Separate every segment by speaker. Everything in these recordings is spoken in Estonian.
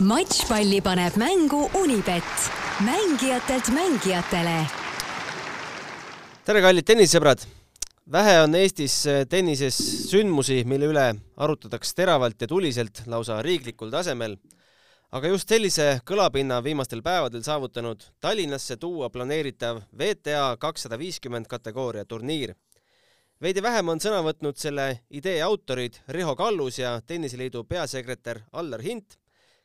Speaker 1: matšpalli paneb mängu Unibet, mängijatelt mängijatele.
Speaker 2: tere, kallid tennisesõbrad! vähe on Eestis äh, tennises sündmusi, mille üle arutatakse teravalt ja tuliselt, lausa riiklikul tasemel. aga just sellise kõlapinna viimastel päevadel saavutanud Tallinnasse tuua planeeritav WTA kakssada viiskümmend kategooria turniir. veidi vähem on sõna võtnud selle idee autorid Riho Kallus ja Tenniseliidu peasekretär Allar Hint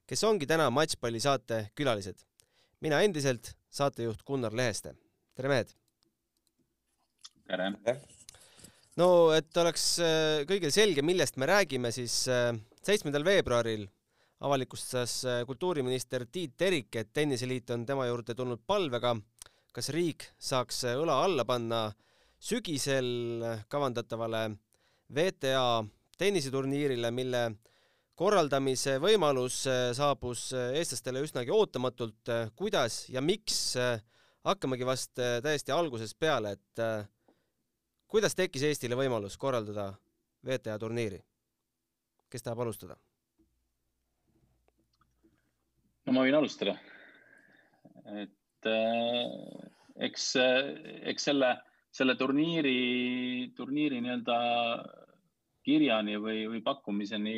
Speaker 2: kes ongi täna Matšpalli-saate külalised. mina endiselt saatejuht Gunnar Leheste. tere, mehed!
Speaker 3: tere!
Speaker 2: no et oleks äh, kõigil selge, millest me räägime, siis äh, seitsmendal veebruaril avalikustas äh, kultuuriminister Tiit Terik, et Tenniseliit on tema juurde tulnud palvega, kas riik saaks õla alla panna sügisel kavandatavale WTA tenniseturniirile, mille korraldamise võimalus äh, saabus äh, eestlastele üsnagi ootamatult. Äh, kuidas ja miks, hakkamegi vast täiesti algusest peale, et kuidas tekkis Eestile võimalus korraldada WTA turniiri? kes tahab alustada?
Speaker 3: no ma võin alustada. et äh, eks, eks selle, selle turniiri, turniiri nii-öelda kirjani või, või pakkumiseni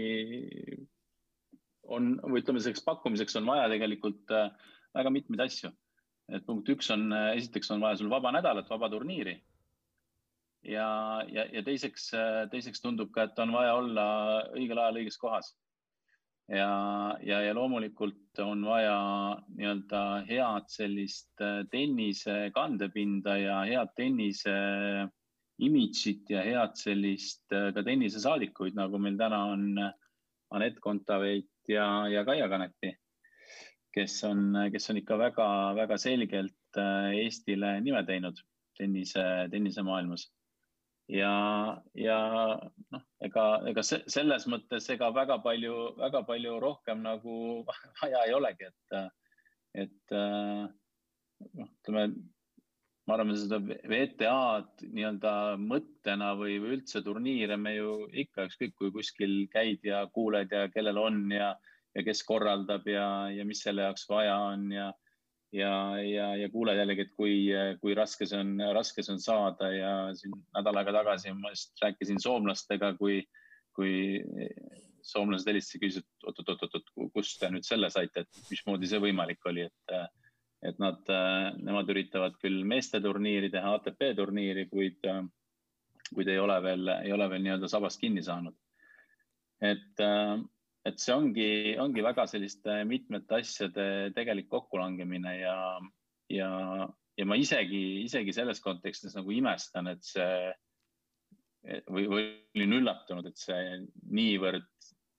Speaker 3: on, või ütleme, selleks pakkumiseks on vaja tegelikult äh, väga mitmeid asju. et punkt üks on, äh, esiteks on vaja sul vaba nädalat, vaba turniiri. ja, ja, ja teiseks, äh, teiseks tundub ka, et on vaja olla õigel ajal õiges kohas. ja, ja, ja loomulikult on vaja nii-öelda head sellist tennise kandepinda ja head tennise imidžit ja head sellist äh, ka tennisesaadikuid, nagu meil täna on äh, Anett Kontaveit ja, ja Kaia Kanepi, kes on, kes on ikka väga-väga selgelt äh, Eestile nime teinud tennise, tennisemaailmas. ja, ja noh, ega, ega selles mõttes ega väga palju, väga palju rohkem nagu vaja ei olegi, et, et noh, ütleme ma arvan, seda VTA-d nii-öelda mõttena või, või üldse turniire me ju ikka ükskõik kui kuskil käid ja kuuled ja kellel on ja, ja kes korraldab ja, ja mis selle jaoks vaja on ja, ja, ja, ja kuuled jällegi, et kui, kui raske see on, raske see on saada ja siin nädal aega tagasi ma just rääkisin soomlastega, kui, kui soomlased helistasid, küsisid, oot-oot-oot, kust te nüüd selle saite, et mismoodi see võimalik oli, et et nad, äh, nemad üritavad küll meeste turniiri teha, ATP turniiri, kuid, äh, kuid ei ole veel, ei ole veel nii-öelda sabast kinni saanud. et, äh, et see ongi, ongi väga selliste mitmete asjade tegelik kokkulangemine ja, ja, ja ma isegi, isegi selles kontekstis nagu imestan, et see või, või olin üllatunud, et see niivõrd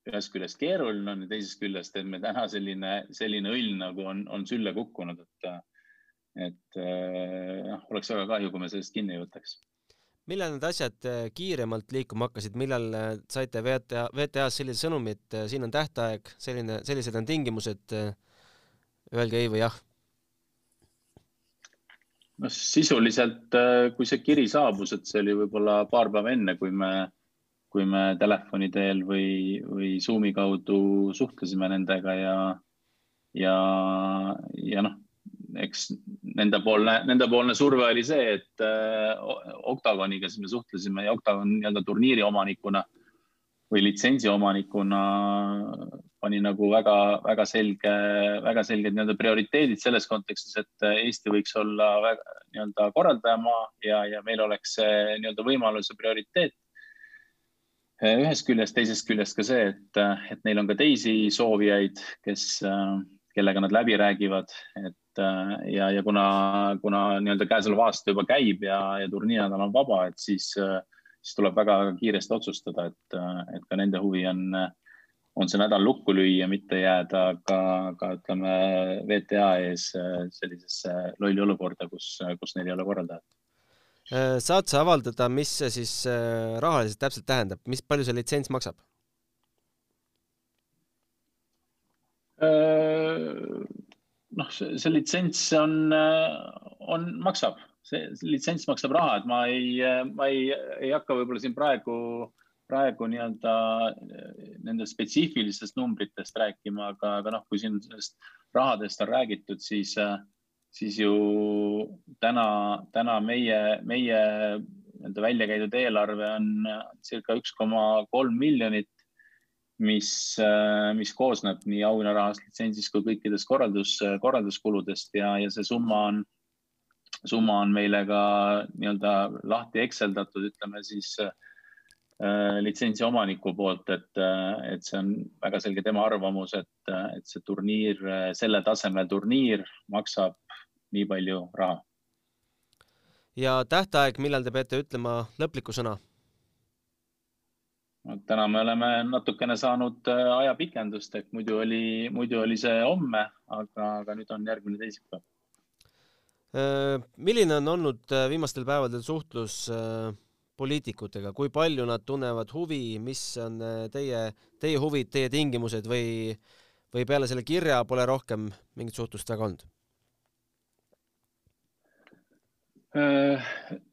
Speaker 3: ühest küljest keeruline on ja teisest küljest, et me täna selline, selline õln nagu on, on sülle kukkunud, et, et noh, oleks väga kahju, kui me sellest kinni ei võtaks.
Speaker 2: millal need asjad äh, kiiremalt liikuma hakkasid, millal äh, saite VTA, VTA-s sellise sõnumi, et siin on tähtaeg, selline, sellised on tingimused, öelge ei või jah?
Speaker 3: no sisuliselt, kui see kiri saabus, et see oli võib-olla paar päeva enne, kui me kui me telefoni teel või, või Zoomi kaudu suhtlesime nendega ja, ja, ja noh, eks nendepoolne, nendepoolne surve oli see, et äh, Octagoniga siis me suhtlesime ja Octagon nii-öelda turniiri omanikuna või litsentsi omanikuna pani nagu väga-väga selge, väga selged nii-öelda prioriteedid selles kontekstis, et Eesti võiks olla nii-öelda korraldajamaa ja, ja meil oleks see nii-öelda võimalus ja prioriteet. Eh, ühest küljest, teisest küljest ka see, et, eh, et neil on ka teisi soovijaid, kes, eh, kellega nad läbi räägivad, et ja, ja kuna, kuna nii-öelda käesolev aasta juba käib ja, ja turniirnädal on vaba, et siis, siis tuleb väga kiiresti otsustada, et, et ka nende huvi on, on see nädal lukku lüüa, mitte jääda ka, ka ütleme VTA ees sellisesse lolli olukorda, kus, kus neil ei ole korraldajat
Speaker 2: saad sa avaldada, mis see siis äh, rahaliselt täpselt tähendab, mis palju see litsents maksab?
Speaker 3: Äh, noh, see litsents on, on, maksab, see litsents maksab raha, et ma ei, ma ei, ei hakka võib-olla siin praegu praegu nii-öelda nendest spetsiifilistest numbritest rääkima, aga, aga noh, kui siin sellest rahadest on räägitud, siis, siis ju täna, täna meie, meie nii-öelda välja käidud eelarve on circa üks koma kolm miljonit, mis, mis koosneb nii auhinnarahast, litsentsist kui kõikidest korraldus, korralduskuludest ja, ja see summa on, summa on meile ka nii-öelda lahti ekseldatud, ütleme siis äh, litsentsi omaniku poolt, et, äh, et see on väga selge tema arvamus, et, et see turniir, selle tasemel turniir maksab nii palju raha.
Speaker 2: ja tähtaeg, millal te peate ütlema lõpliku sõna?
Speaker 3: no täna me oleme natukene saanud äh, ajapikendust, et muidu oli, muidu oli see homme, aga, aga nüüd on järgmine teisipäev.
Speaker 2: milline on olnud viimastel päevadel suhtlus äh, poliitikutega, kui palju nad tunnevad huvi, mis on äh, teie, teie huvid, teie tingimused või, või peale selle kirja pole rohkem mingit suhtlust väga olnud?
Speaker 3: Äh,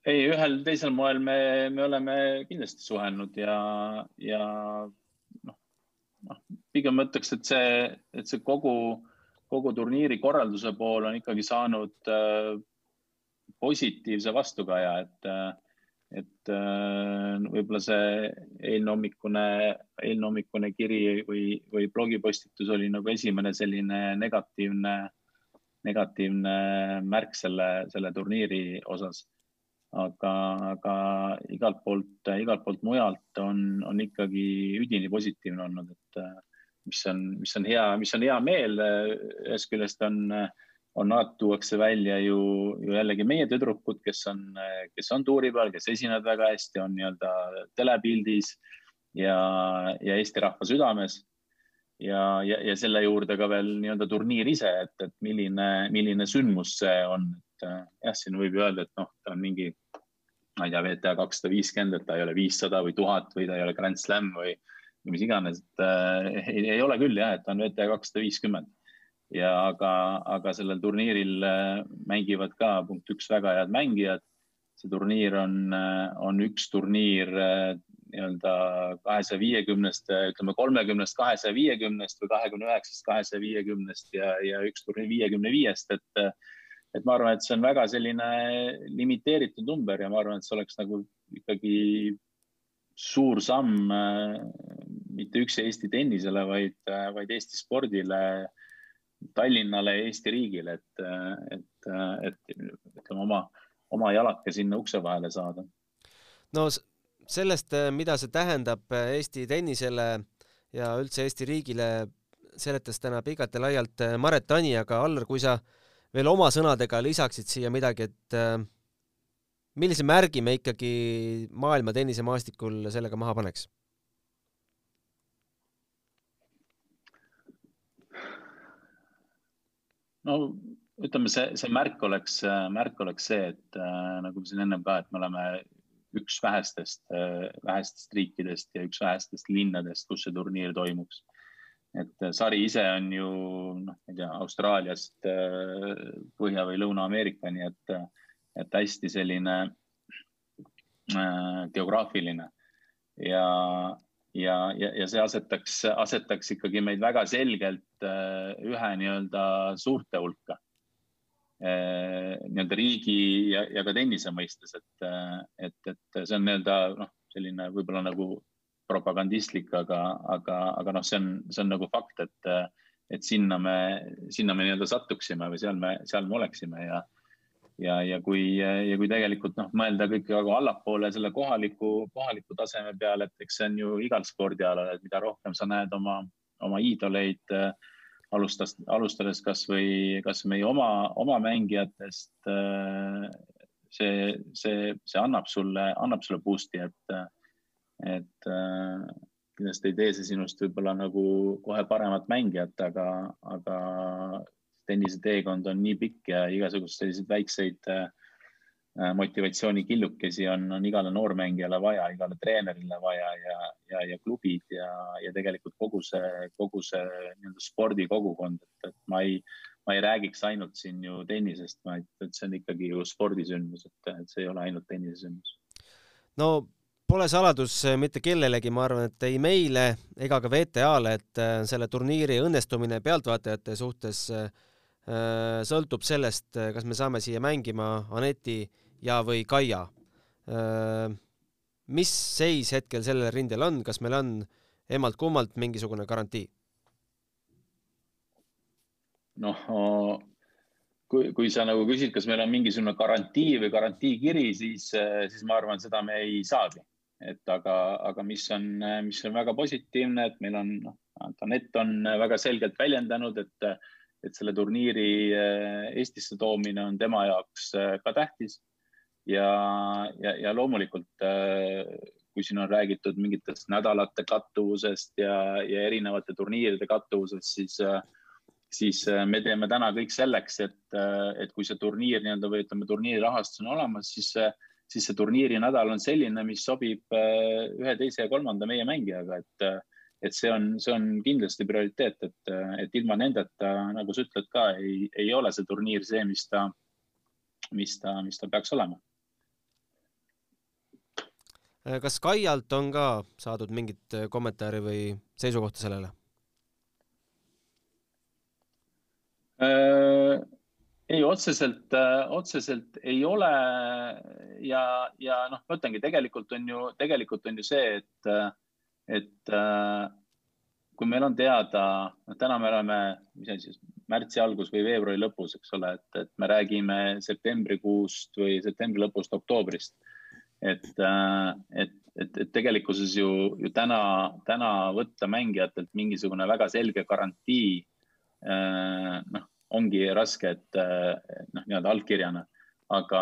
Speaker 3: ei, ühel teisel moel me, me oleme kindlasti suhelnud ja, ja noh, noh, pigem ma ütleks, et see, et see kogu, kogu turniiri korralduse pool on ikkagi saanud äh, positiivse vastukaja, et äh, et äh, võib-olla see eilne hommikune, eilne hommikune kiri või, või blogipostitus oli nagu esimene selline negatiivne, negatiivne märk selle, selle turniiri osas. aga, aga igalt poolt, igalt poolt mujalt on, on ikkagi üdini positiivne olnud, et mis on, mis on hea, mis on hea meel. ühest küljest on äh, on alati tuuakse välja ju, ju jällegi meie tüdrukud, kes on, kes on tuuri peal, kes esinevad väga hästi, on nii-öelda telepildis ja, ja Eesti rahva südames. ja, ja, ja selle juurde ka veel nii-öelda turniir ise, et, et milline, milline sündmus see on, et jah, siin võib ju öelda, et noh, ta on mingi, ma ei tea, VTA kakssada viiskümmend, et ta ei ole viissada või tuhat või ta ei ole Grand Slam või mis iganes, et äh, ei, ei ole küll jah, et ta on VTA kakssada viiskümmend ja aga, aga sellel turniiril äh, mängivad ka punkt üks väga head mängijad. see turniir on, äh, on üks turniir äh, nii-öelda kahesaja viiekümnest, ütleme kolmekümnest kahesaja viiekümnest või kahekümne üheksast kahesaja viiekümnest ja, ja üks turniir viiekümne viiest, et, et ma arvan, et see on väga selline limiteeritud number ja ma arvan, et see oleks nagu ikkagi suur samm mitte üksi Eesti tennisele, vaid, vaid Eesti spordile Tallinnale ja Eesti riigile, et, et, et ütleme oma, oma jalake sinna ukse vahele saada.
Speaker 2: no sellest, mida see tähendab Eesti tennisele ja üldse Eesti riigile, seletas täna pikalt ja laialt Maret Tani, aga Allar, kui sa veel oma sõnadega lisaksid siia midagi, et millise märgi me ikkagi maailma tennisemaastikul sellega maha paneks?
Speaker 3: No ütleme, see, see märk oleks, märk oleks see, et äh, nagu siin ennem ka, et me oleme üks vähestest äh,, vähestest riikidest ja üks vähestest linnadest, kus see turniir toimuks. et äh, sari ise on ju noh, ma ei tea, Austraaliast äh, Põhja- või Lõuna-Ameerikani, et, et hästi selline äh, geograafiline ja, ja, ja, ja see asetaks, asetaks ikkagi meid väga selgelt äh, ühe nii-öelda suurte hulka. Äh, nii-öelda riigi ja, ja ka tennise mõistes, et, äh, et, et see on nii-öelda noh, selline võib-olla nagu propagandistlik, aga, aga, aga noh, see on, see on nagu fakt, et, et sinna me, sinna me nii-öelda sattuksime või seal me, seal me oleksime ja ja, ja kui, ja kui tegelikult noh, mõelda kõik nagu allapoole selle kohaliku, kohaliku taseme peale, et eks see on ju igal spordialal, et mida rohkem sa näed oma, oma iidoleid äh, alustas, alustades kasvõi, kas meie oma, oma mängijatest äh,. see, see, see annab sulle, annab sulle boost'i, et, et äh, kindlasti ei tee see sinust võib-olla nagu kohe paremat mängijat, aga, aga tenniseteekond on nii pikk ja igasuguseid selliseid väikseid äh, motivatsioonikillukesi on, on igale noormängijale vaja, igale treenerile vaja ja, ja, ja klubid ja, ja tegelikult kogu see, kogu see nii-öelda spordikogukond, et, et ma ei, ma ei räägiks ainult siin ju tennisest, vaid see on ikkagi ju spordisündmus, et, et see ei ole ainult tennisesündmus.
Speaker 2: no Pole saladus mitte kellelegi, ma arvan, et ei meile ega ka VTA-le, et selle turniiri õnnestumine pealtvaatajate suhtes sõltub sellest, kas me saame siia mängima Aneti ja, või Kaia. mis seis hetkel sellel rindel on, kas meil on emalt-kummalt mingisugune garantii?
Speaker 3: noh, kui, kui sa nagu küsid, kas meil on mingisugune garantii või garantiikiri, siis, siis ma arvan, seda me ei saagi. et aga, aga mis on, mis on väga positiivne, et meil on, noh, Anett on väga selgelt väljendanud, et, et selle turniiri Eestisse toomine on tema jaoks ka tähtis. Ja, ja, ja loomulikult kui siin on räägitud mingitest nädalate kattuvusest ja, ja erinevate turniiride kattuvusest, siis äh, siis äh, me teeme täna kõik selleks, et, äh, et kui see turniir nii-öelda või ütleme, turniiri rahastus on olemas, siis, siis see turniiri nädal on selline, mis sobib äh, ühe, teise ja kolmanda meie mängijaga, et, et see on, see on kindlasti prioriteet, et, et ilma nendeta, nagu sa ütled ka, ei, ei ole see turniir see, mis ta, mis ta, mis ta peaks olema.
Speaker 2: kas Kaialt on ka saadud mingit kommentaari või seisukohta sellele?
Speaker 3: Äh, ei, otseselt, äh, otseselt ei ole ja, ja noh, ma ütlengi, tegelikult on ju, tegelikult on ju see, et, et äh, kui meil on teada, noh, täna me oleme, mis on siis märtsi algus või veebruari lõpus, eks ole, et, et me räägime septembrikuust või septembri lõpust, oktoobrist. et, et, et, et tegelikkuses ju, ju täna, täna võtta mängijatelt mingisugune väga selge garantii Äh, noh, ongi raske, et noh, nii-öelda allkirjana, aga,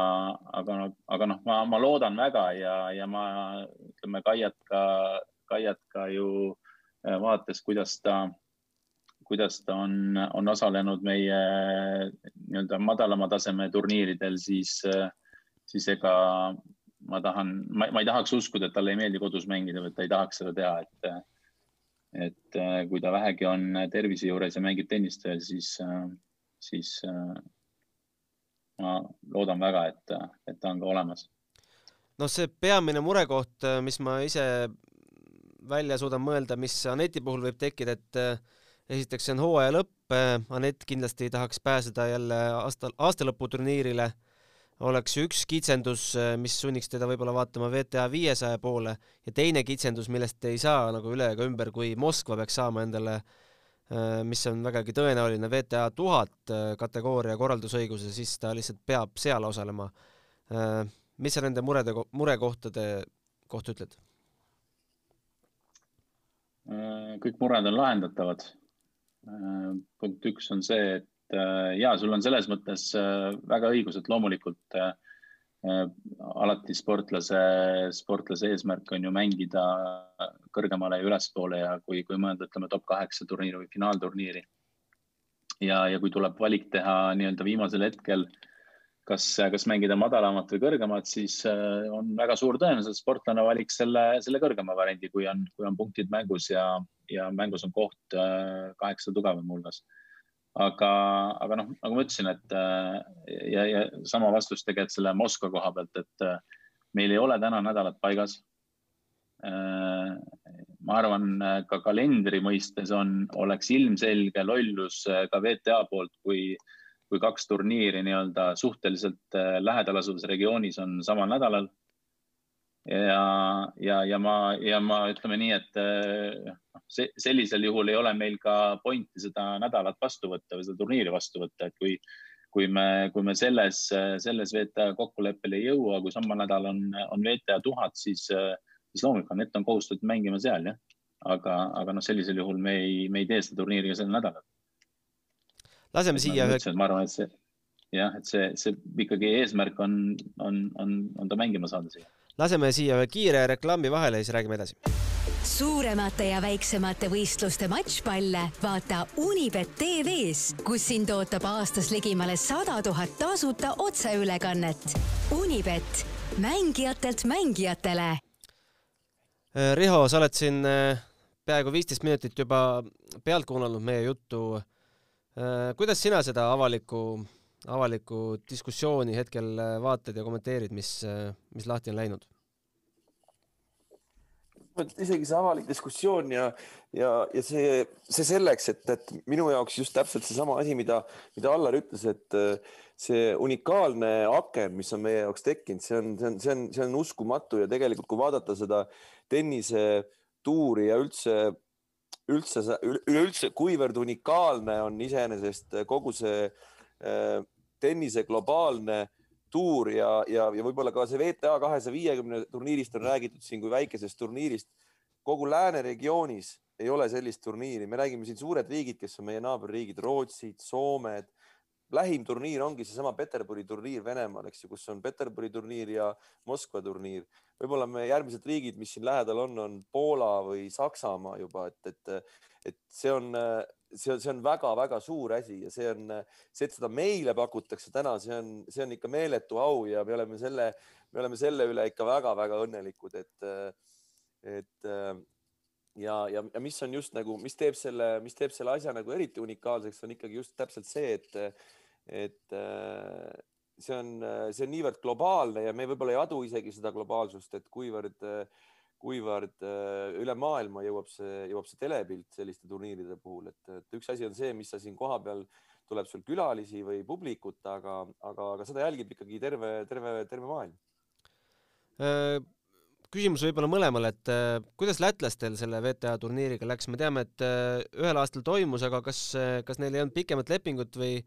Speaker 3: aga, aga noh, ma, ma loodan väga ja, ja ma ütleme, Kaiat ka, Kaiat ka ju äh, vaadates, kuidas ta, kuidas ta on, on osalenud meie nii-öelda madalama taseme turniiridel, siis, siis ega ma tahan, ma ei tahaks uskuda, et talle ei meeldi kodus mängida või et ta ei tahaks seda teha, et et äh, kui ta vähegi on tervise juures ja mängib tennist veel, siis, äh, siis äh, ma loodan väga, et, et ta on ka olemas.
Speaker 2: no see peamine murekoht, mis ma ise välja suudan mõelda, mis Aneti puhul võib tekkida, et esiteks see on hooaja lõpp, Anett kindlasti tahaks pääseda jälle aasta, aastalõputurniirile oleks üks kitsendus, äh, mis sunniks teda võib-olla vaatama VTA viiesaja poole ja teine kitsendus, millest ei saa nagu üle ega ümber, kui Moskva peaks saama endale, mis on vägagi tõenäoline, VTA tuhat kategooria korraldusõiguse, siis ta lihtsalt peab seal osalema. mis sa nende murede, murekohtade kohta ütled?
Speaker 3: Kõik mured on lahendatavad. punkt üks on see, et Äh, ja sul on selles mõttes äh, väga õigus, et loomulikult äh, alati sportlase, sportlase eesmärk on ju mängida kõrgemale ja ülespoole ja kui, kui mõelda, ütleme top kaheksa turniiri või finaalturniiri. ja, ja kui tuleb valik teha nii-öelda viimasel hetkel, kas, kas mängida madalamat või kõrgemat, siis on väga suur tõenäosus, et sportlane valiks selle, selle kõrgema variandi, kui on, kui on punktid mängus ja, ja mängus on koht kaheksa tugevama hulgas aga, aga noh, nagu ma ütlesin, et äh, ja, ja sama vastus tegelikult selle Moskva koha pealt, et äh, meil ei ole täna nädalad paigas. Äh, ma arvan, ka kalendri mõistes on, oleks ilmselge lollus ka VTA poolt, kui, kui kaks turniiri nii-öelda suhteliselt lähedal asuvas regioonis on samal nädalal ja, ja, ja ma, ja ma ütleme nii, et noh, see, sellisel juhul ei ole meil ka pointi seda nädalat vastu võtta või seda turniiri vastu võtta, et kui, kui me, kui me selles, selles VTA kokkuleppele ei jõua, kui samal nädal on, on VTA tuhat, siis, siis loomulikult Anett on kohustatud mängima seal, jah. aga, aga noh, sellisel juhul me ei, me ei tee seda turniiri ka sel nädalal.
Speaker 2: Laseme et siia
Speaker 3: ühe. ma arvan, et see jah, et see, see ikkagi eesmärk on, on, on, on ta mängima saada siia
Speaker 2: laseme siia ühe kiire reklaami vahele ja siis räägime edasi.
Speaker 1: suuremate ja väiksemate võistluste matšpalle vaata Unibet tv-s, kus sind ootab aastas ligimale sada tuhat tasuta otseülekannet. Unibet, mängijatelt mängijatele.
Speaker 2: Riho, sa oled siin äh, peaaegu viisteist minutit juba pealt kuulanud meie juttu. Äh, kuidas sina seda avalikku avalikku diskussiooni hetkel äh, vaatad ja kommenteerid, mis, äh, mis lahti on läinud?
Speaker 4: isegi see avalik diskussioon ja, ja, ja see, see selleks, et, et minu jaoks just täpselt seesama asi, mida, mida Allar ütles, et see unikaalne aken, mis on meie jaoks tekkinud, see on, see on, see on, see on uskumatu ja tegelikult, kui vaadata seda tennisetuuri ja üldse, üldse, üleüldse, kuivõrd unikaalne on iseenesest kogu see äh, tennise globaalne tuur ja, ja, ja võib-olla ka see WTA kahesaja viiekümne turniirist on räägitud siin kui väikesest turniirist. kogu lääneregioonis ei ole sellist turniiri, me räägime siin suured riigid, kes on meie naaberriigid, Rootsid, Soomed. lähim turniir ongi seesama Peterburi turniir Venemaal, eks ju, kus on Peterburi turniir ja Moskva turniir. Võib-olla me järgmised riigid, mis siin lähedal on, on Poola või Saksamaa juba, et, et, et see on see on, see on väga-väga suur asi ja see on, see, et seda meile pakutakse täna, see on, see on ikka meeletu au ja me oleme selle, me oleme selle üle ikka väga-väga õnnelikud, et, et ja, ja, ja mis on just nagu, mis teeb selle, mis teeb selle asja nagu eriti unikaalseks, on ikkagi just täpselt see, et, et see on, see on niivõrd globaalne ja me võib-olla ei adu isegi seda globaalsust, et kuivõrd kuivõrd äh, üle maailma jõuab see, jõuab see telepilt selliste turniiride puhul, et, et üks asi on see, mis sa siin kohapeal tuleb sul külalisi või publikut, aga, aga, aga seda jälgib ikkagi terve, terve, terve maailm.
Speaker 2: Äh, küsimus võib-olla mõlemale, et äh, kuidas lätlastel selle WTA turniiriga läks, me teame, et ühel aastal toimus, aga kas, kas neil ei olnud pikemat lepingut või,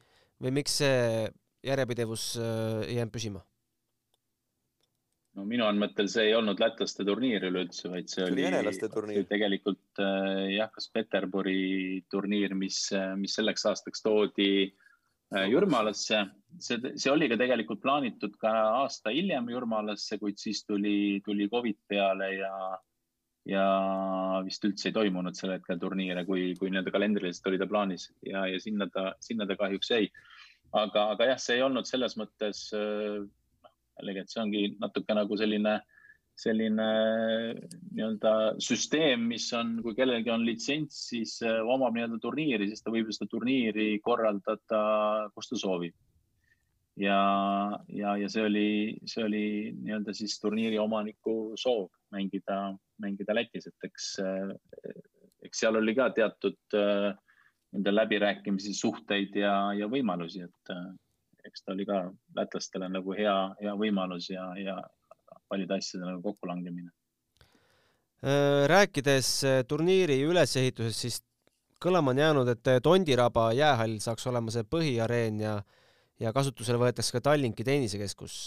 Speaker 2: või miks see järjepidevus ei jäänud püsima?
Speaker 3: no minu andmetel see ei olnud lätlaste turniir üleüldse, vaid see oli,
Speaker 4: oli
Speaker 3: tegelikult äh, jah, kas Peterburi turniir, mis, äh, mis selleks aastaks toodi äh, Jürmalasse. see, see oli ka tegelikult plaanitud ka aasta hiljem Jürmalasse, kuid siis tuli, tuli Covid peale ja, ja vist üldse ei toimunud sel hetkel turniire, kui, kui nii-öelda kalendriliselt oli ta plaanis ja, ja sinna ta, sinna ta kahjuks jäi. Aga, aga jah, see ei olnud selles mõttes jällegi, et see ongi natuke nagu selline, selline nii-öelda süsteem, mis on, kui kellelgi on litsents, siis äh, omab nii-öelda turniiri, siis ta võib seda turniiri korraldada, kus ta soovib. ja, ja, ja see oli, see oli nii-öelda siis turniiri omaniku soov mängida, mängida Lätis, et eks, äh, eks seal oli ka teatud äh, nende läbirääkimisi, suhteid ja, ja võimalusi, et eks ta oli ka lätlastele nagu hea, hea võimalus ja, ja paljude asjade nagu kokkulangemine.
Speaker 2: Äh, rääkides äh, turniiri ülesehitusest, siis kõlama on jäänud, et äh, Tondiraba jäähall saaks olema see põhiareen ja, ja kasutusele võetakse ka Tallinki tennisekeskus.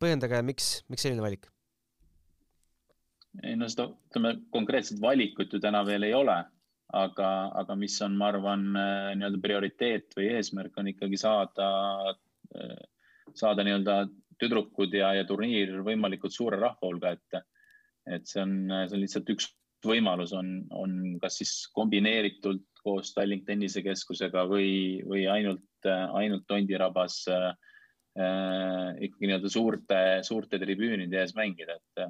Speaker 2: põhjendage, miks, miks selline valik?
Speaker 3: ei no seda, ütleme konkreetset valikut ju täna veel ei ole aga, aga mis on, ma arvan, äh, nii-öelda prioriteet või eesmärk on ikkagi saada, äh, saada nii-öelda tüdrukud ja, ja turniir võimalikult suure rahva hulga ette. et see on, see on lihtsalt üks võimalus on, on kas siis kombineeritult koos Tallink tennisekeskusega või, või ainult, ainult Tondirabas äh, ikkagi nii-öelda suurte, suurte tribüünide ees mängida, et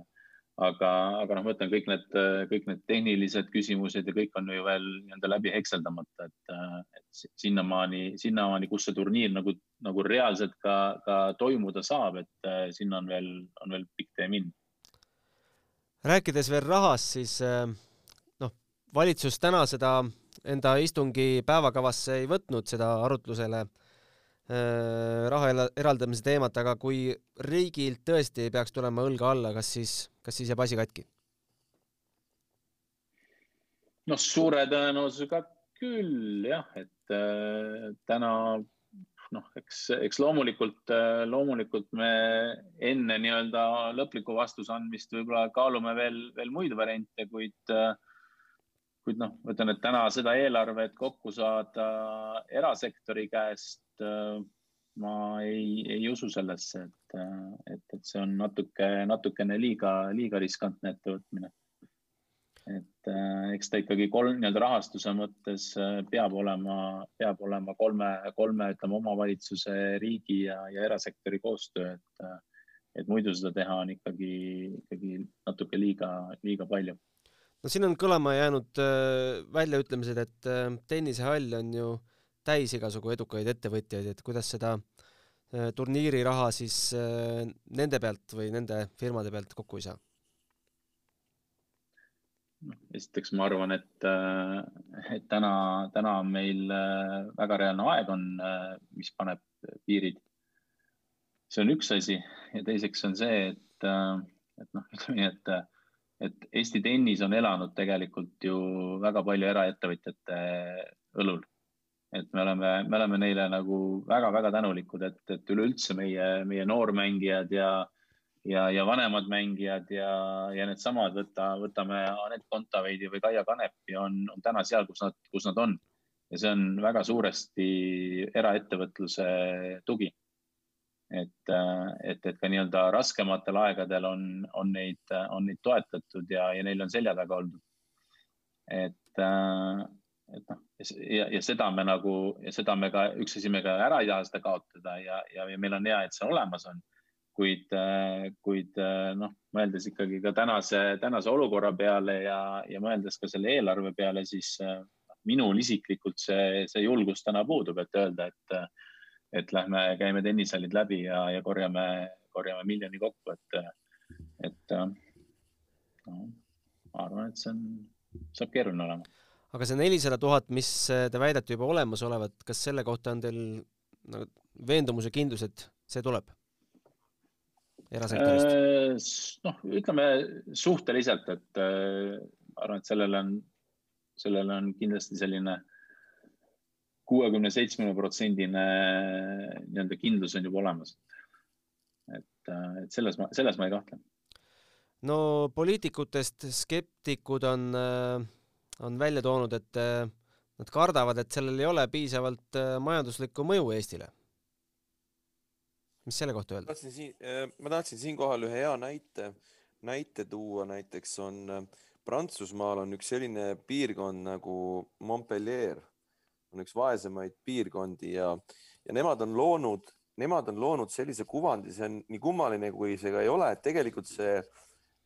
Speaker 3: aga, aga noh, ma ütlen kõik need, kõik need tehnilised küsimused ja kõik on ju veel nii-öelda läbi hekseldamata, et, et sinnamaani, sinnamaani, kus see turniir nagu, nagu reaalselt ka, ka toimuda saab, et sinna on veel, on veel pikk tee minna.
Speaker 2: rääkides veel rahast, siis noh, valitsus täna seda enda istungi päevakavasse ei võtnud, seda arutlusele raha eraldamise teemat, aga kui riigilt tõesti peaks tulema õlga alla, kas siis, kas siis jääb asi katki?
Speaker 3: noh, suure tõenäosusega küll jah, et äh, täna noh, eks, eks loomulikult, äh, loomulikult me enne nii-öelda lõpliku vastuse andmist võib-olla kaalume veel, veel muid variante, kuid äh, kuid noh, ma ütlen, et täna seda eelarvet kokku saada erasektori käest, äh, ma ei, ei usu sellesse, et, äh, et, et see on natuke, natukene liiga, liiga riskantne ettevõtmine. et äh, eks ta ikkagi kolm nii-öelda rahastuse mõttes peab olema, peab olema kolme, kolme, ütleme omavalitsuse, riigi ja, ja erasektori koostöö, et, et muidu seda teha on ikkagi, ikkagi natuke liiga, liiga palju
Speaker 2: no siin on kõlama jäänud äh, väljaütlemised, et äh, tennisehall on ju täis igasugu edukaid ettevõtjaid, et kuidas seda äh, turniiriraha siis äh, nende pealt või nende firmade pealt kokku ei saa?
Speaker 3: noh, esiteks ma arvan, et, et täna, täna on meil väga reaalne aeg on, mis paneb piirid. see on üks asi ja teiseks on see, et, et noh, ütleme nii, et, et Eesti tennis on elanud tegelikult ju väga palju eraettevõtjate õlul et me oleme, me oleme neile nagu väga-väga tänulikud, et, et üleüldse meie, meie noormängijad ja, ja, ja vanemad mängijad ja, ja needsamad, võta, võtame Anett Kontaveidi või Kaia Kanepi on, on täna seal, kus nad, kus nad on. ja see on väga suuresti eraettevõtluse tugi. Et, et, et ka nii-öelda raskematel aegadel on, on neid, on neid toetatud ja, ja neil on selja taga oldud. et, et noh, ja, ja seda me nagu ja seda me ka, üks asi, me ka ära ei taha seda kaotada ja, ja, ja meil on hea, et see olemas on. kuid, kuid noh, mõeldes ikkagi ka tänase, tänase olukorra peale ja, ja mõeldes ka selle eelarve peale, siis noh, minul isiklikult see, see julgus täna puudub, et öelda, et, et lähme, käime tennisehallid läbi ja, ja korjame, korjame miljoni kokku, et, et no, ma arvan, et see on, saab keeruline olema.
Speaker 2: Aga see nelisada tuhat, mis te väidate juba olemas olevat, kas selle kohta on teil nagu veendumus ja kindlus, et see tuleb? Erasektorist?
Speaker 3: Äh, noh, ütleme suhteliselt, et äh, ma arvan, et sellel on, sellel on kindlasti selline kuuekümne, seitsmekümne protsendine nii-öelda kindlus on juba olemas. et, et selles ma, selles ma ei kahtle.
Speaker 2: no poliitikutest skeptikud on on välja toonud, et nad kardavad, et sellel ei ole piisavalt majanduslikku mõju Eestile. mis selle kohta öelda?
Speaker 4: tahtsin siin, ma tahtsin siinkohal ühe hea näite, näite tuua, näiteks on Prantsusmaal on üks selline piirkond nagu Montpellier, on üks vaesemaid piirkondi ja, ja nemad on loonud, nemad on loonud sellise kuvandi, see on nii kummaline, kui see ka ei ole, et tegelikult see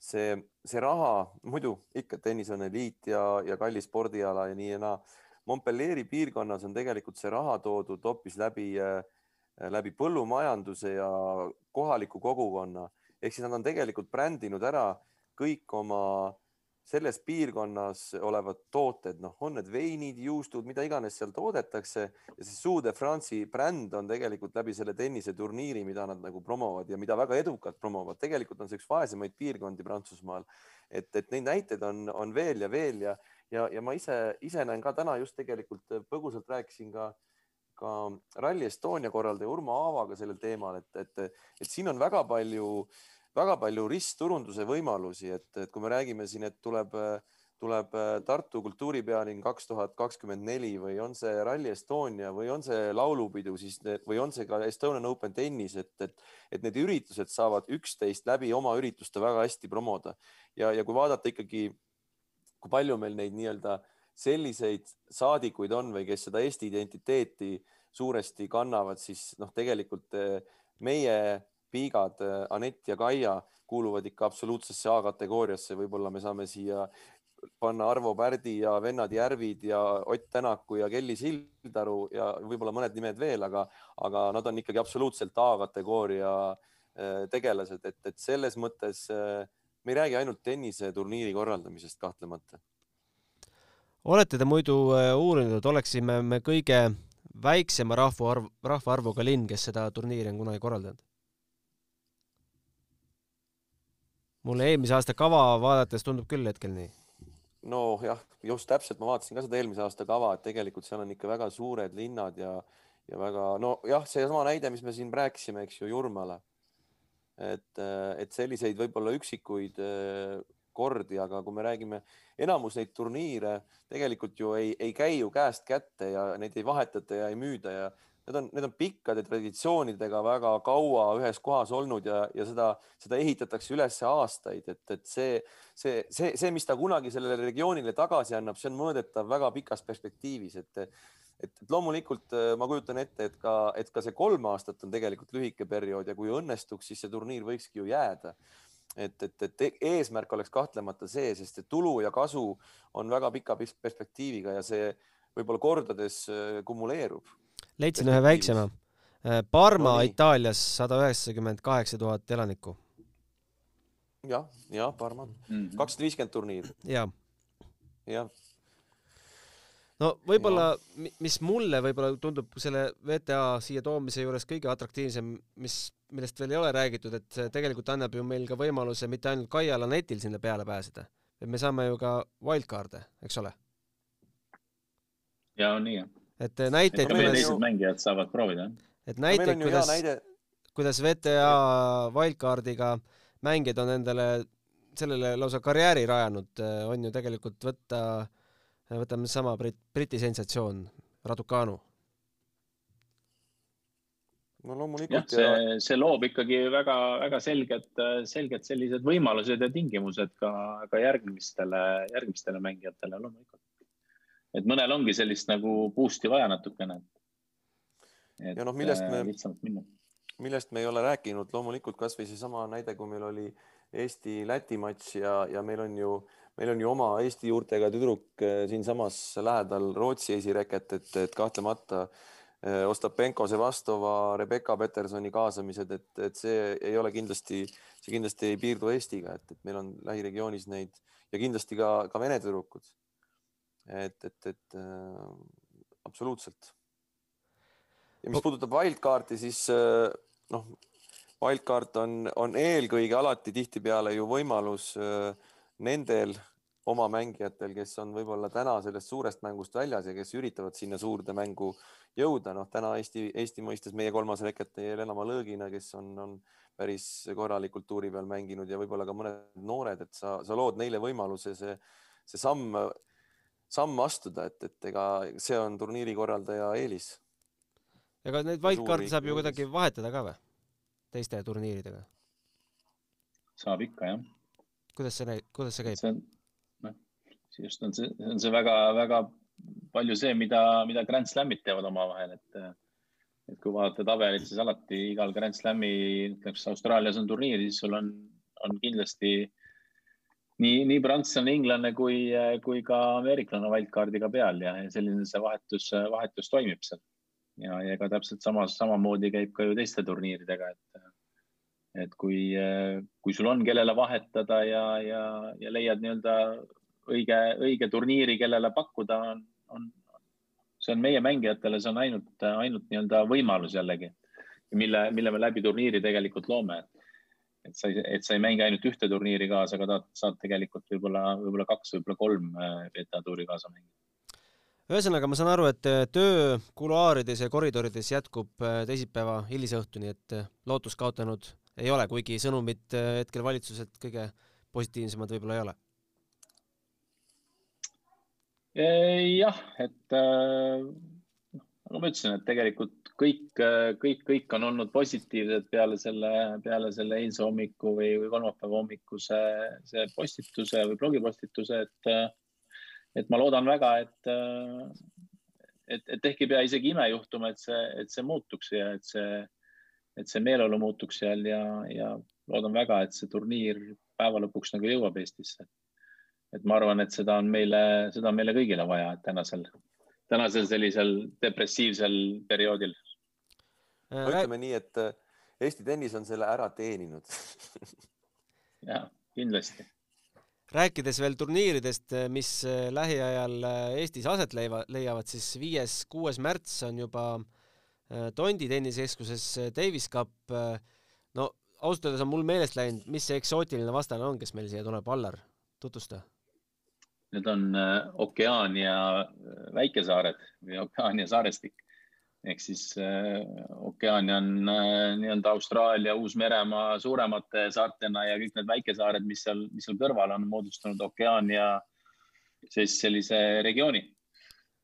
Speaker 4: see, see raha, muidu ikka tennis on eliit ja, ja kallis spordiala ja nii ja naa. Montpellieri piirkonnas on tegelikult see raha toodud hoopis läbi, äh, läbi põllumajanduse ja kohaliku kogukonna ehk siis nad on tegelikult brändinud ära kõik oma selles piirkonnas olevad tooted, noh, on need veinid, juustud, mida iganes seal toodetakse ja see Sous de France'i bränd on tegelikult läbi selle tenniseturniiri, mida nad nagu promovad ja mida väga edukalt promovad. tegelikult on see üks vaesemaid piirkondi Prantsusmaal. et, et neid näiteid on, on veel ja veel ja, ja, ja ma ise, ise näen ka täna just tegelikult põgusalt rääkisin ka ka Rally Estonia korraldaja Urmo Aavaga sellel teemal, et, et, et siin on väga palju äh, väga palju ristturunduse võimalusi, et, et kui me räägime siin, et tuleb, tuleb Tartu kultuuripealinn kaks tuhat kakskümmend neli või on see Rally Estonia või on see laulupidu, siis või on see ka Estonian Open tennis, et, et, et need üritused saavad üksteist läbi oma ürituste väga hästi promoda. Ja, ja kui vaadata ikkagi, kui palju meil neid nii-öelda selliseid saadikuid on või kes seda Eesti identiteeti suuresti kannavad, siis noh, tegelikult meie Piigad, äh, Anett ja Kaia kuuluvad ikka absoluutsesse A-kategooriasse, võib-olla me saame siia panna Arvo Pärdi ja vennad Järvid ja Ott Tänaku ja Kelly Sildaru ja võib-olla mõned nimed veel, aga, aga nad on ikkagi absoluutselt A-kategooria äh, tegelased, et, et selles mõttes äh, me ei räägi ainult tenniseturniiri korraldamisest kahtlemata.
Speaker 2: olete te muidu uurinud, et oleksime me kõige väiksema rahvaarv, rahvaarvuga linn, kes seda turniiri on kunagi korraldanud? Mulle eelmise aasta kava vaadates tundub küll hetkel nii.
Speaker 4: nojah, just täpselt, ma vaatasin ka seda eelmise aasta kava, et tegelikult seal on ikka väga suured linnad ja, ja väga nojah, seesama näide, mis me siin rääkisime, eks ju, Jurmala. et, et selliseid võib-olla üksikuid eh, kordi, aga kui me räägime, enamus neid turniire tegelikult ju ei, ei käi ju käest kätte ja neid ei vahetata ja ei müüda ja need on, need on pikkade traditsioonidega väga kaua ühes kohas olnud ja, ja seda, seda ehitatakse üles aastaid, et, et see, see, see, see, mis ta kunagi sellele regioonile tagasi annab, see on mõõdetav väga pikas perspektiivis, et, et, loomulikult äh, ma kujutan ette, et ka, et ka see kolm aastat on tegelikult lühike periood ja kui õnnestuks, siis see turniir võikski ju jääda. Et, et, et eesmärk oleks kahtlemata see, sest et tulu ja kasu on väga pika perspektiiviga ja see võib-olla kordades äh, kumuleerub
Speaker 2: leidsin ühe väiksema. Äh, Parma no, Itaalias sada üheksakümmend kaheksa tuhat elanikku.
Speaker 4: jah, ja Parma, mhm. kakssada viiskümmend turniir.
Speaker 2: ja,
Speaker 4: jah.
Speaker 2: no võib-olla, mis mulle võib-olla tundub selle VTA siia toomise juures kõige atraktiivsem, mis, millest veel ei ole räägitud, et see tegelikult annab ju meil ka võimaluse mitte ainult Kaiala netil sinna peale pääseda, et me saame ju ka wildcard'e, eks ole?
Speaker 3: ja on nii jah.
Speaker 2: Et näiteid.
Speaker 3: et ka meie teised mängijad saavad proovida.
Speaker 2: et näiteid, kuidas näide kuidas VTA wildcardiga mängijad on endale sellele lausa karjääri rajanud, eh, on ju tegelikult võtta, võtame sama Brit-, Briti sensatsioon, Raducanu.
Speaker 4: no loomulikult.
Speaker 3: jah, see, see loob ikkagi väga-väga selged, selged sellised võimalused ja tingimused ka, ka järgmistele, järgmistele mängijatele loomulikult. Et mõnel ongi sellist nagu boost'i vaja natukene.
Speaker 4: ja noh, millest me, millest me ei ole rääkinud, loomulikult kasvõi seesama näide, kui meil oli Eesti-Läti matš ja, ja meil on ju, meil on ju oma Eesti juurtega tüdruk eh, siinsamas lähedal Rootsi esireket, et, et kahtlemata eh, Ostapenko, Sevastova, Rebecca Petersoni kaasamised, et, et see ei ole kindlasti, see kindlasti ei piirdu Eestiga, et, et meil on lähiregioonis neid ja kindlasti ka, ka vene tüdrukud. Et, et, et äh, absoluutselt. ja mis puudutab wildcard'i, siis äh, noh, wildcard on, on eelkõige alati tihtipeale ju võimalus äh, nendel oma mängijatel, kes on võib-olla täna sellest suurest mängust väljas ja kes üritavad sinna suurde mängu jõuda, noh täna Eesti, Eesti mõistes meie kolmas reket jäi Helena Lõõgina, kes on, on päris korralikult tuuri peal mänginud ja võib-olla ka mõned noored, et sa, sa lood neile võimaluse see, see samm, samm astuda, et, et ega see on turniiri korraldaja eelis
Speaker 2: ega neid wildcard'e saab ju kuidagi vahetada ka või? teiste turniiridega?
Speaker 3: saab ikka, jah.
Speaker 2: kuidas see, kuidas see käib?
Speaker 3: see on, noh, just on see, on see väga-väga palju see, mida, mida Grand Slamid teevad omavahel, et et kui vaadata tabelit, siis alati igal Grand Slami, näiteks Austraalias on turniir, siis sul on, on kindlasti nii, nii prantslane, inglane kui, kui ka ameeriklane wildcard'iga peal ja selline see vahetus, vahetus toimib seal ja, ja ega täpselt samas, samamoodi käib ka ju teiste turniiridega, et, et kui, kui sul on, kellele vahetada ja, ja, ja leiad nii-öelda õige, õige turniiri, kellele pakkuda, on, on, see on meie mängijatele, see on ainult, ainult nii-öelda võimalus jällegi, mille, mille me läbi turniiri tegelikult loome. et sa ei, et sa ei mängi ainult ühte turniiri kaasa, aga tahad, saad tegelikult võib-olla, võib-olla kaks, võib-olla kolm beta tuuri kaasa mängida
Speaker 2: ühesõnaga, ma saan aru, et äh, töö kuluaarides ja koridorides jätkub äh, teisipäeva hilisõhtuni, et äh, lootust kaotanud ei ole, kuigi sõnumid hetkel valitsuselt kõige positiivsemad võib-olla ei ole.
Speaker 3: jah, et nagu ma ütlesin, et tegelikult kõik, kõik, kõik on olnud positiivsed peale selle, peale selle eilse hommiku või, või kolmapäeva hommikuse see postituse või blogipostituse, et et ma loodan väga, et, et, et ehk ei pea isegi ime juhtuma, et see, et see muutuks ja et see, et see meeleolu muutuks seal ja, ja loodan väga, et see turniir päeva lõpuks nagu jõuab Eestisse. et ma arvan, et seda on meile, seda on meile kõigile vaja tänasel, tänasel sellisel depressiivsel perioodil.
Speaker 4: Ütleme nii, et Eesti tennis on selle ära teeninud
Speaker 3: jah, kindlasti
Speaker 2: rääkides veel turniiridest, mis äh, lähiajal äh, Eestis aset leiva, leiavad, siis viies-kuues märts on juba äh, Tondi tennisekeskuses Davis Cup. no ausalt öeldes on mul meelest läinud, mis see eksootiline vastane on, kes meil siia tuleb, Allar, tutvusta.
Speaker 3: Need on Okeaania väikesaared või Okeaania saarestik ehk siis äh, Okeaania on äh, nii-öelda Austraalia, Uus-Meremaa suuremate saartena ja kõik need väikesaared, mis seal, mis seal kõrval on moodustanud Okeaania siis sellise regiooni.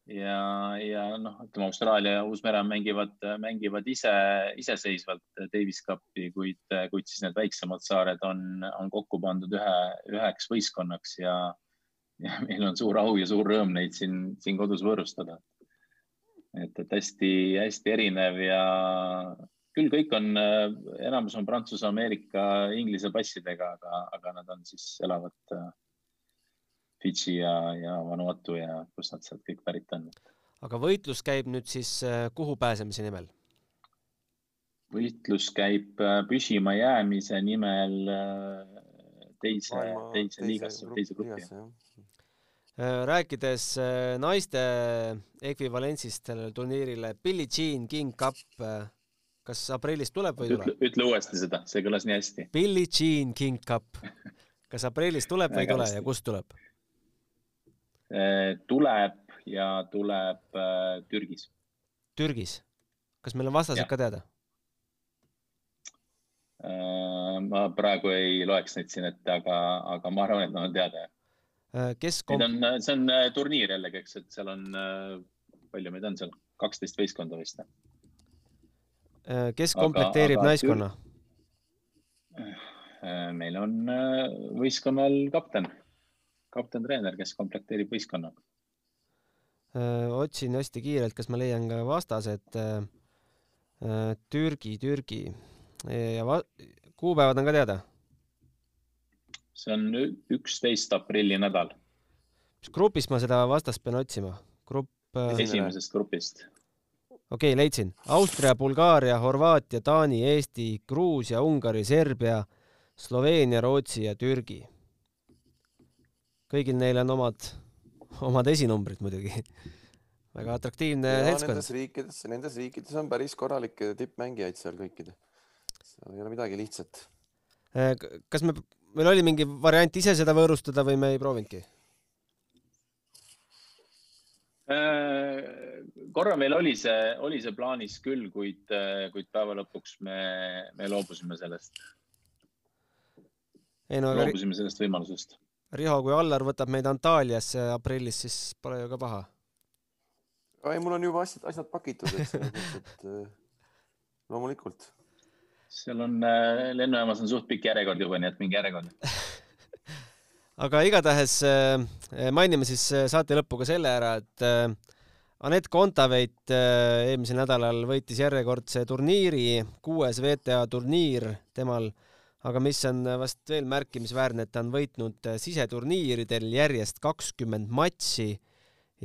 Speaker 3: ja, ja noh, ütleme Austraalia ja Uus-Mere mängivad, mängivad ise, iseseisvalt Davis Cupi, kuid, kuid siis need väiksemad saared on, on kokku pandud ühe, üheks võistkonnaks ja, ja meil on suur au ja suur rõõm neid siin, siin kodus võõrustada et, et hästi-hästi erinev ja küll kõik on, enamus on Prantsuse, Ameerika, Inglise passidega, aga, aga nad on siis, elavad äh, Fidži ja, ja Vanuatu ja kust nad sealt kõik pärit on.
Speaker 2: aga võitlus käib nüüd siis äh, kuhu pääsemise nimel?
Speaker 3: võitlus käib äh, püsima jäämise nimel teise, teise liigasse, teise gruppi
Speaker 2: rääkides naiste ekvivalentsist sellele turniirile, Billie Jean King Cup, kas aprillis tuleb või ei tule?
Speaker 3: ütle uuesti seda, see kõlas nii hästi.
Speaker 2: Billie Jean King Cup, kas aprillis tuleb või ei tule ja kust tuleb?
Speaker 3: tuleb ja tuleb Türgis.
Speaker 2: Türgis, kas meil on vastased ka teada?
Speaker 3: Äh, ma praegu ei loeks neid siin ette, aga, aga ma arvan, et nad on teada.
Speaker 2: Äh, kes kom-?
Speaker 3: On, see on äh, turniir jällegi, eks, et seal on, palju meid on seal, kaksteist võistkonda vist.
Speaker 2: kes komplekteerib aga, naiskonna?
Speaker 3: meil on võistkonnal kapten, kapten-treener, kes komplekteerib võistkonna.
Speaker 2: otsin hästi kiirelt, kas ma leian ka vastased. Türgi, Türgi ja va-, kuupäevad on ka teada?
Speaker 3: See on üksteist aprilli nädal.
Speaker 2: mis grupist ma seda vastast pean otsima? grupp
Speaker 3: äh,? esimesest grupist.
Speaker 2: okei okay,, leidsin. Austria, Bulgaaria, Horvaatia, Taani, Eesti, Gruusia, Ungari, Serbia, Sloveenia, Rootsi ja Türgi. kõigil neil on omad, omad esinumbrid muidugi väga atraktiivne seltskond.
Speaker 4: Nendes riikides, nendes riikides on päris korralikke tippmängijaid seal kõikide seal ei ole midagi lihtsat.
Speaker 2: Äh, kas me, meil oli mingi variant ise seda võõrustada või me ei proovinudki?
Speaker 3: Äh, korra meil oli see, oli see plaanis küll, kuid, äh, kuid päeva lõpuks me, me loobusime sellest. No, loobusime sellest võimalusest.
Speaker 2: Riho, kui Allar võtab meid Antaaliasse aprillis, siis pole ju ka paha.
Speaker 4: ei, mul on juba asjad, asjad pakitud, et et loomulikult
Speaker 3: seal on äh,, lennujaamas on suht pikk järjekord juba, nii et minge järjekorda
Speaker 2: aga igatahes äh, mainime siis äh, saate lõppu ka selle ära, et äh, Anett Kontaveit äh, eelmisel nädalal võitis järjekordse turniiri, kuues VTA turniir temal, aga mis on vast veel märkimisväärne, et ta on võitnud äh, siseturniiridel järjest kakskümmend matši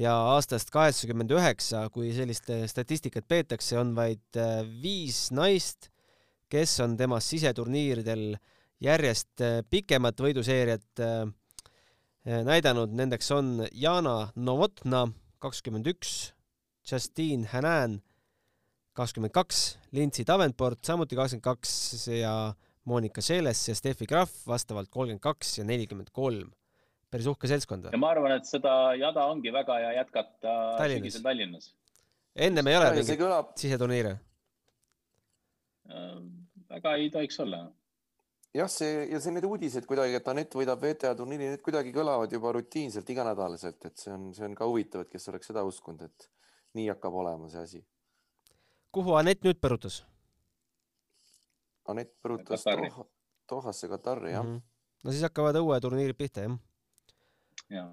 Speaker 2: ja aastast kaheksakümmend üheksa, kui sellist statistikat peetakse, on vaid viis naist kes on temast siseturniiridel järjest äh, pikemat võiduseeriat äh, äh, näidanud, nendeks on Jana Novotna kakskümmend üks, Justine Hanan kakskümmend kaks, Lindsay Davenport samuti kakskümmend kaks ja Monika Seles ja Steffi Graf vastavalt kolmkümmend kaks ja nelikümmend kolm. päris uhke seltskond.
Speaker 3: ja ma arvan, et seda jada ongi väga hea jätkata sügisel Tallinnas.
Speaker 2: ennem ei ole mingeid siseturniire
Speaker 3: väga ei tohiks olla.
Speaker 4: jah, see ja see need uudised kuidagi, et Anett võidab VTA turniiri, need kuidagi kõlavad juba rutiinselt iganädalaselt, et see on, see on ka huvitav, et kes oleks seda uskunud, et nii hakkab olema see asi.
Speaker 2: kuhu Anett nüüd põrutas?
Speaker 4: Anett põrutas Doha, Dohasse Katari, jah mm. -hmm.
Speaker 2: no siis hakkavad õueturniirid pihta,
Speaker 3: jah?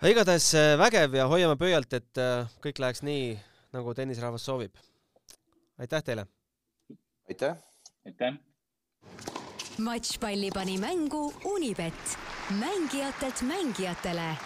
Speaker 2: aga igatahes äh, vägev ja hoiame pöialt, et äh, kõik läheks nii, nagu tennisrahvas soovib. aitäh teile!
Speaker 4: Aitäh!
Speaker 3: aitäh!
Speaker 1: matšpalli pani mängu Unibet, mängijatelt mängijatele